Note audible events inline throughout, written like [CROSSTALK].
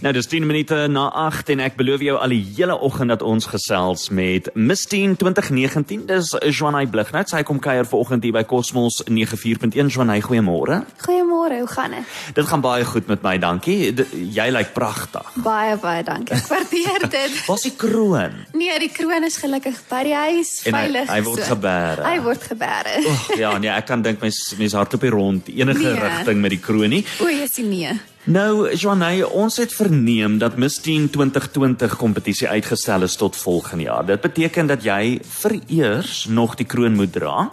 Nou dis 10 minute na 8 en ek beloof jou al die hele oggend dat ons gesels met Miss Teen 2019. Dis Joanay Blighnout. Sy kom kuier vanoggend hier by Cosmos 94.1. Joanay, goeiemôre. Goeiemôre, hoe gaan dit? Dit gaan baie goed met my, dankie. D jy lyk pragtig. Baie baie dankie. Ek waardeer [LAUGHS] dit. Waar's die kroon? Nee, die kroon is gelukkig by die huis, En hy- veilig. hy word so. gebere. Hy word gebere. Oh, ja, nee, ek kan dink mens mens hardloop hier rond enige Nee. rigting met die kroon nie. O, jy sien nee. Nou, Joanay, ons het verneem dat Miss Teen 2020 kompetisie uitgestel is tot volgende jaar. Dit beteken dat jy vereers nog die kroon moet dra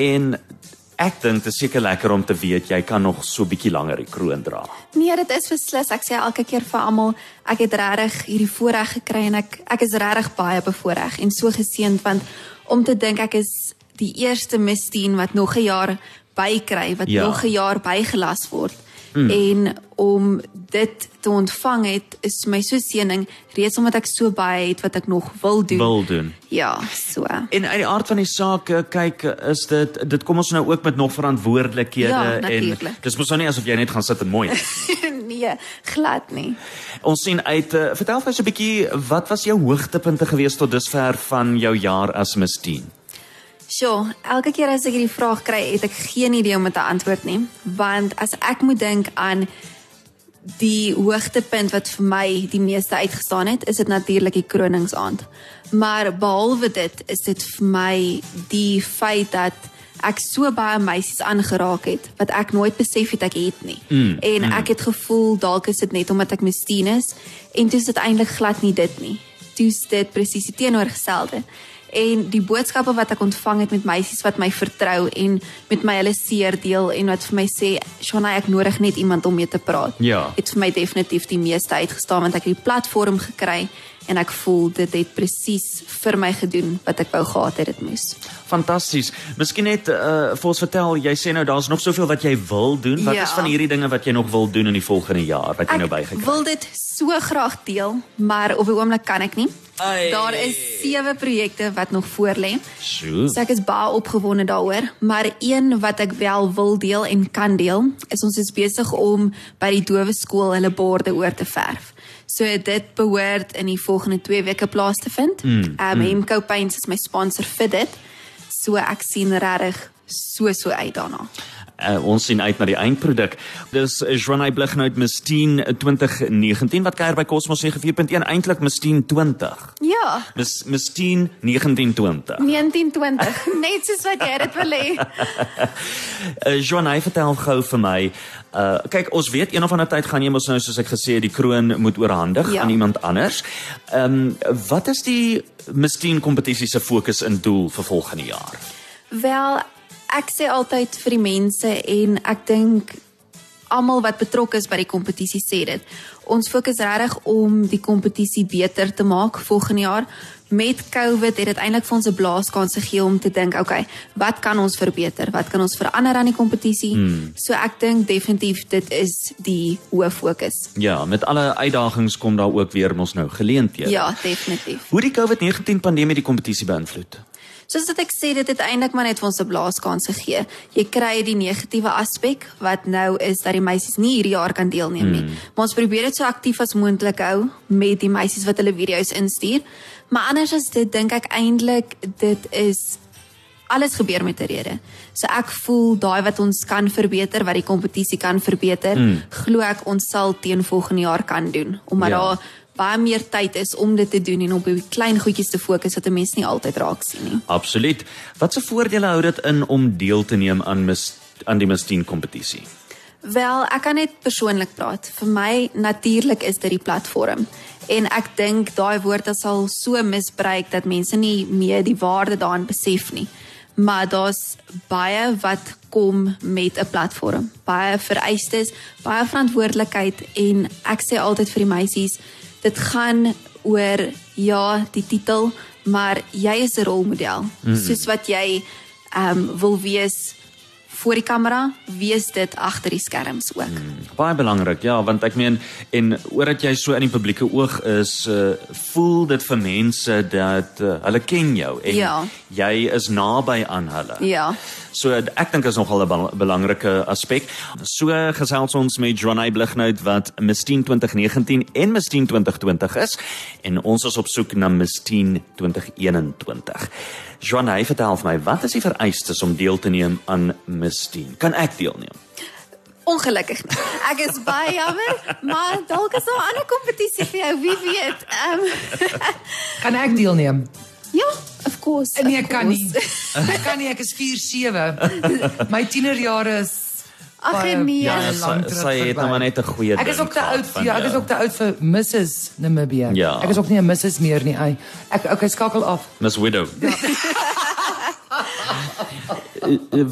en ek dink dit is seker lekker om te weet jy kan nog so bietjie langer die kroon dra. Nee, dit is beslis. Ek sê elke keer vir almal, ek het regtig hierdie voorreg gekry en ek ek is regtig baie bevoordeel en so geseënd want om te dink ek is die eerste Miss Teen wat nog 'n jaar bykry, wat Ja. nog 'n jaar bygelas word. Mm. En om dit te ontvang het is my so seëning reeds omdat ek so baie het wat ek nog wil doen. Wil doen. Ja, so. En uit die aard van die saak, eh, kyk, is dit dit kom ons nou ook met nog verantwoordelikhede Ja, en natuurlijk. dis mos nou nie asof jy net gaan sit en mooi. [LAUGHS] nee, glad nie. ons sien uit uh, vertel vir ons 'n bietjie wat was jou hoogtepunte gewees tot dusver van jou jaar as Miss Teen? Sjoe, elke keer as ek hierdie vraag kry, het ek geen idee om dit te antwoord nie, want as ek moet dink aan die hoogtepunt wat vir my die meeste uitgestaan het, is dit natuurlik die kroningsaand. Maar behalwe dit, is dit vir my die feit dat ek so baie meisies aangeraak het wat ek nooit besef het ek het nie. Mm, en ek het gevoel dalk is dit net omdat ek mistien is en dit is dit eintlik glad nie dit nie. Dit is dit presies die teenoorgestelde en die boodskappe wat ek ontvang het met meisies wat my vertrou en met my hulle seer deel en wat vir my sê Shana ek nodig net iemand om mee te praat. Ja. Het vir my definitief die meeste uitgestaan want ek het die platform gekry en ek voel dit het presies vir my gedoen wat ek wou gehad het dit moes. Fantasties. Miskien net uh vir ons vertel, jy sê nou daar's nog soveel wat jy wil doen. Wat Ja. is van hierdie dinge wat jy nog wil doen in die volgende jaar wat jy nou Ek bygekry wil dit so graag deel, maar op die oomblik kan ek nie. Ai. Daar is sewe projekte wat nog voor lê. So. So ek is baie opgewonde daaroor, maar een wat ek wel wil deel en kan deel, is ons is besig om by die dowe skool hulle borde oor te verf. So dit behoort in die volgende 2 weke plaas te vind. Mm, um mm. Hemco Paints is my sponsor vir dit. So ek sien regtig so so uit daarna. Uh, ons sien uit na die eindproduk. Dis Joanay Blighnout Miss Teen 2019 wat kuier by Cosmos 94.1 eintlik Miss Teen 20. Ja, Miss Teen 1920. 1920, net soos wat jy dit wil hê. [LAUGHS] Uh, Joanay vertel gou vir my. Uh kyk, ons weet een of ander tyd gaan jy mos nou soos ek gesê het die kroon moet oorhandig Ja. aan iemand anders. Ehm um, wat is die Miss Teen kompetisie se fokus en doel vir volgende jaar? Wel, ek sê altyd vir die mense en ek dink almal wat betrokke is by die kompetisie sê dit. Ons fokus regtig om die kompetisie beter te maak volgende jaar. Met COVID het dit eintlik vir ons 'n blaaskans gegee om te dink, okay, wat kan ons verbeter? Wat kan ons verander aan die kompetisie? Hmm. So ek dink definitief dit is die hoë fokus. Ja, met alle uitdagings kom daar ook weer mos nou geleenthede. Ja, definitief. Hoe die COVID-19 pandemie die kompetisie beïnvloed? Soos wat ek sê, dit het eintlik maar net vir ons 'n blaaskans gegee. Jy kry die negatiewe aspek wat nou is dat die meisies nie hierdie jaar kan deelneem nie. Maar ons probeer dit so aktief as moontlik hou met die meisies wat hulle video's instuur. Maar anders as dit dink ek eintlik dit is alles gebeur met 'n rede. So ek voel daai wat ons kan verbeter, wat die kompetisie kan verbeter, mm. glo ek ons sal teen volgende jaar kan doen omdat ja. daar baie meer tyd is om dit te doen en op die klein goedjies te fokus wat 'n mens nie altyd raak sien nie. Absoluut. Watse voordele hou dit in om deel te neem aan Miss aan die Miss Teen kompetisie? Wel, ek kan net persoonlik praat. Vir my natuurlik is dit die platform. En ek dink daai woord is al so misbruik dat mense nie meer die waarde daarin besef nie. Maar daar's baie wat kom met 'n platform. Baie vereistes, baie verantwoordelikheid en ek sê altyd vir die meisies, dit gaan oor ja, die titel, maar jy is 'n rolmodel. Mm. Soos wat jy ehm um, wil wees voor die kamera, wees dit agter die skerms ook. Hmm. Baie belangrik, ja, want ek meen en omdat jy so in die publieke oog is, uh, voel dit vir mense dat uh, hulle ken jou en Ja. jy is naby aan hulle. Ja. So ek dink is nogal 'n bel belangrike aspek. So gesels ons met Johnny Blighnout wat Miss Teen 2019 en Miss Teen 2020 is en ons is op soek na Miss Teen 2021. Johnny, vertel vir my, wat is die vereistes om deel te neem aan Miss Teen? Kan ek deelneem? Ongelukkig. Ek is baie jammer, maar dalk is daar 'n ander kompetisie vir jou, wie weet. Ehm um, [LAUGHS] Kan ek deelneem? ja, of course. Nee, of ek kan course. nie. [LAUGHS] Ek kan nie, ek is 4-7. My tienerjare is Ag, nee. Ja, sy, lank terug sy het nou maar net 'n goeie Ek is ding ook te oud van ja, ek is ook te oud vir Mrs Namibia. Ja. Ek is ook nie 'n Mrs meer nie. Ai. Ek okay, skakel af. Miss Widow. Eh, [LAUGHS]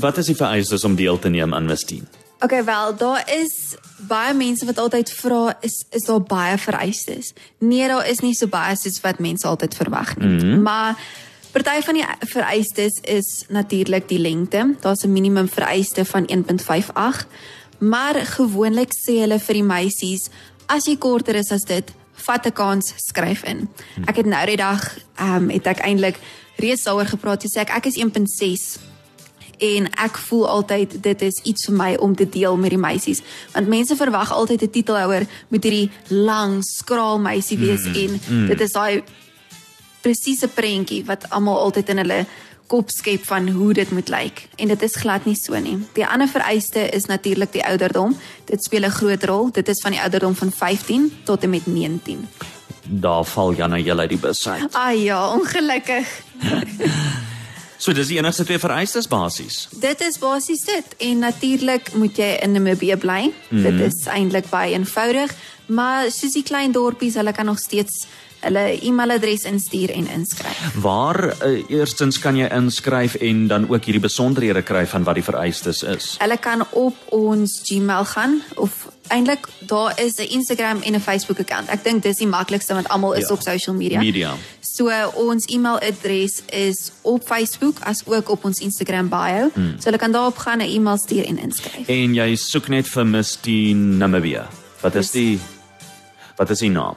wat is die vereistes om deel te neem aan Miss Teen? Okay, wel, daar is baie mense wat altyd vra is is daar baie vereistes. Nee, daar is nie so baie soos wat mense altyd verwag nie. Mm -hmm. Maar party van die vereistes is natuurlik die lengte. Daar's 'n minimum vereiste van 1.58. Maar gewoonlik sê hulle vir die meisies, as jy korter is as dit, vat 'n kans, skryf in. Ek het nou die dag ehm um, het ek eintlik reeds daaroor gepraat. Jy sê ek ek is 1.6 en ek voel altyd dit is iets vir my om te deel met die meisies want mense verwag altyd 'n titelhouer moet hierdie lang skraal meisie wees mm, en mm. dit is daai presiese prentjie wat almal altyd in hulle kop skep van hoe dit moet lyk en dit is glad nie so nie. Die ander vereiste is natuurlik die ouderdom. Dit speel 'n groot rol. Dit is van die ouderdom van 15 tot en met 19. Daar val Janna jy uit die bus uit. Ah ja, ongelukkig. [LAUGHS] So dis die enigste twee vereistes basies. Dit is basies dit en natuurlik moet jy in Namibië bly. Mm. Dit is eintlik baie eenvoudig, maar soos die klein dorpies, hulle kan nog steeds hulle e-mailadres instuur en inskryf. Waar uh, eerstens kan jy inskryf en dan ook hierdie besonderhede kry van wat die vereistes is. Hulle kan op ons Gmail gaan of eintlik daar is 'n Instagram en 'n Facebook account. Ek dink dis die maklikste want almal is Ja. op social media. Media. So ons e-mailadres is op Facebook as ook op ons Instagram bio. Hmm. So hulle kan daarop gaan 'n e-mail stuur en inskryf. En jy soek net vir Miss Teen Namibia. Wat is die wat is die naam?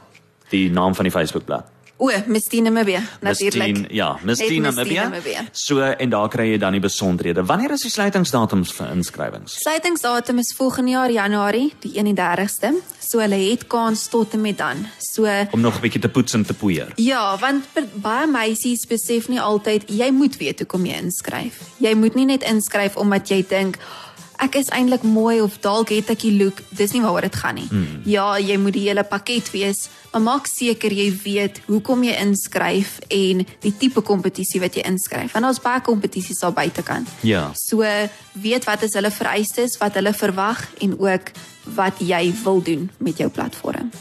Die naam van die Facebookblad. O, Miss Miss Teen, natuurlik. ja, Miss Net Teen Miss Namibia. Namibia. So en daar kry jy dan die besonderhede. Wanneer is die sluitingsdatums vir inskrywings? Sluitingsdatum is volgende jaar Januarie, die 31ste. So hulle het kans tot en met dan. So Om nog 'n bietjie te poets en te poeier. Ja, want baie meisies besef nie altyd jy moet weet hoekom jy inskryf. Jy moet nie net inskryf omdat jy dink ek is eintlik mooi of dalk het ek die look. Dis nie waaroor dit gaan nie. Mm. Ja, jy moet die hele pakket wees, maar maak seker jy weet hoekom jy inskryf en die tipe kompetisie wat jy inskryf. Want daar's baie kompetisies daar buitekant. Ja. So weet wat is hulle vereistes, wat hulle verwag en ook wat jy wil doen met jou platform.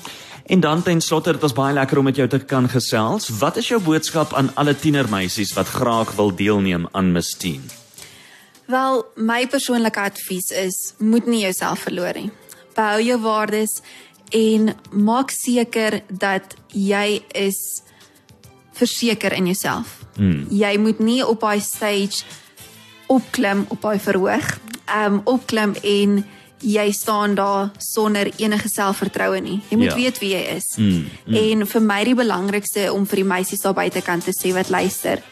En dan ten slotte, dit was baie lekker om met jou te kan gesels. Wat is jou boodskap aan alle tienermeisies wat graag wil deelneem aan Miss Teen? Wel, my persoonlike advies is moet nie jouself verloor nie. Behou jou waardes en maak seker dat jy is verseker in jouself. Hmm. Jy moet nie op daai stage opklim op daai verhoog, um opklim en jy staan daar sonder enige selfvertroue nie. Jy moet Ja. ja. weet wie jy is. Mm, mm. En vir my die belangrikste om vir die meisies daar buitekant te sê wat luister.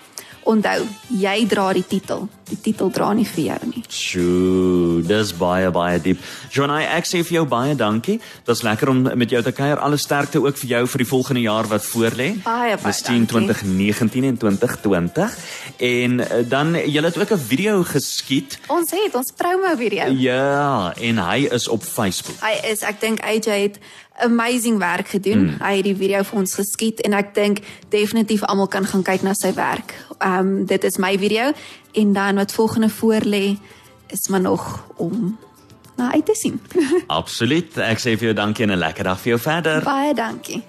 Onthou, jy dra die titel. Die titel dra nie vir jou nie. Sjoe, dis baie baie diep. Jonai, ek sê vir jou baie dankie. Dit's lekker om met jou te kuier. Alle sterkte ook vir jou vir die volgende jaar wat voorlê. Baie, baie dankie. 2019 en 2020. En eh, dan jy het ook 'n video geskiet. Ons het ons promo video. Ja, en hy is op Facebook. Hy is, ek dink AJ het amazing werk gedoen. Mm. Hy het die video vir ons geskiet en ek dink definitief almal kan gaan kyk na sy werk. Ehm um, dit is my video en dan wat volgende voorlê is maar nog om na uit te sien. [LAUGHS] Absoluut. Ek sê vir jou dankie en 'n lekker dag vir jou verder. Baie dankie.